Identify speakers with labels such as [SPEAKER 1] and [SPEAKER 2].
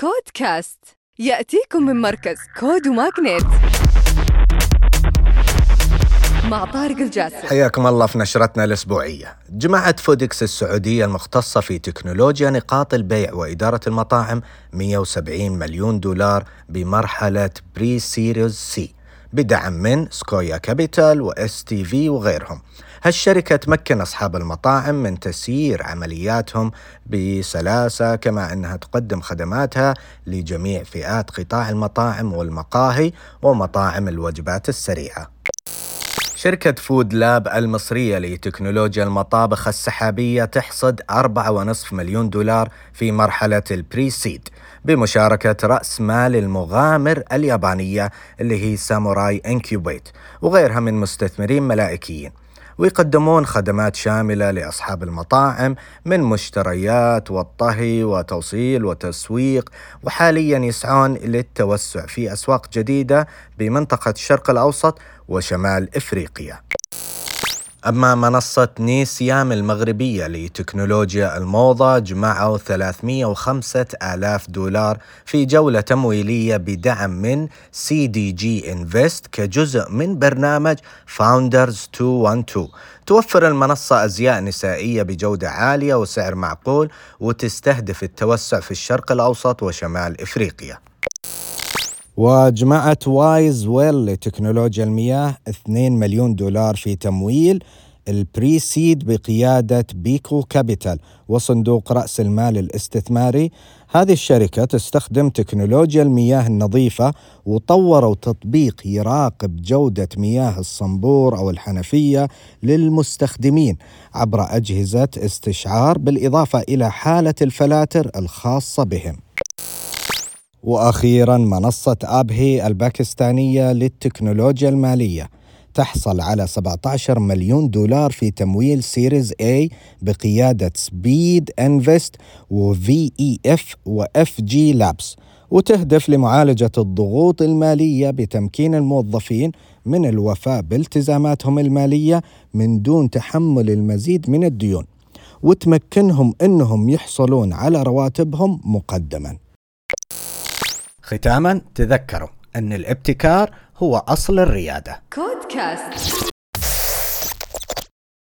[SPEAKER 1] كودكاست. يأتيكم من مركز CODE و MAGNiTT مع طارق الجاسر
[SPEAKER 2] حياكم الله في نشرتنا الأسبوعية. جمعت Foodics السعودية المختصة في تكنولوجيا نقاط البيع وإدارة المطاعم 170 مليون دولار بمرحلة pre-Series C بدعم من Sequoia Capital و STV وغيرهم. هالشركة تمكن أصحاب المطاعم من تسيير عملياتهم بسلاسة كما أنها تقدم خدماتها لجميع فئات قطاع المطاعم والمقاهي ومطاعم الوجبات السريعة. شركة Food Lab المصرية لتكنولوجيا المطابخ السحابية تحصد 4.5 مليون دولار في مرحلة ال pre-seed بمشاركة رأس مال المغامر اليابانية اللي هي Samurai Incubate وغيرها من مستثمرين ملائكيين. ويقدمون خدمات شاملة لأصحاب المطاعم من مشتريات والطهي وتوصيل وتسويق وحاليا يسعون للتوسع في أسواق جديدة بمنطقة الشرق الأوسط وشمال إفريقيا. أما منصة نيسيام المغربية لتكنولوجيا الموضة جمعوا 305 آلاف دولار في جولة تمويلية بدعم من CDG Invest كجزء من برنامج Founders 212 توفر المنصة أزياء نسائية بجودة عالية وسعر معقول وتستهدف التوسع في الشرق الأوسط وشمال إفريقيا. وجمعت WiseWell لتكنولوجيا المياه 2 مليون دولار في تمويل. ال pre-seed بقيادة BECO Capital وصندوق رأس المال الاستثماري. هذه الشركة تستخدم تكنولوجيا المياه النظيفة وطوروا تطبيق يراقب جودة مياه الصنبور أو الحنفية للمستخدمين عبر أجهزة استشعار بالإضافة إلى حالة الفلاتر الخاصة بهم. وأخيرا منصة Abhi الباكستانية للتكنولوجيا المالية تحصل على 17 مليون دولار في تمويل Series A بقيادة Speedinvest و VEF و FJ Labs وتهدف لمعالجة الضغوط المالية بتمكين الموظفين من الوفاء بالتزاماتهم المالية من دون تحمل المزيد من الديون وتمكنهم إنهم يحصلون على رواتبهم مقدما. ختاما تذكروا أن الابتكار هو أصل الريادة.
[SPEAKER 1] كودكاست.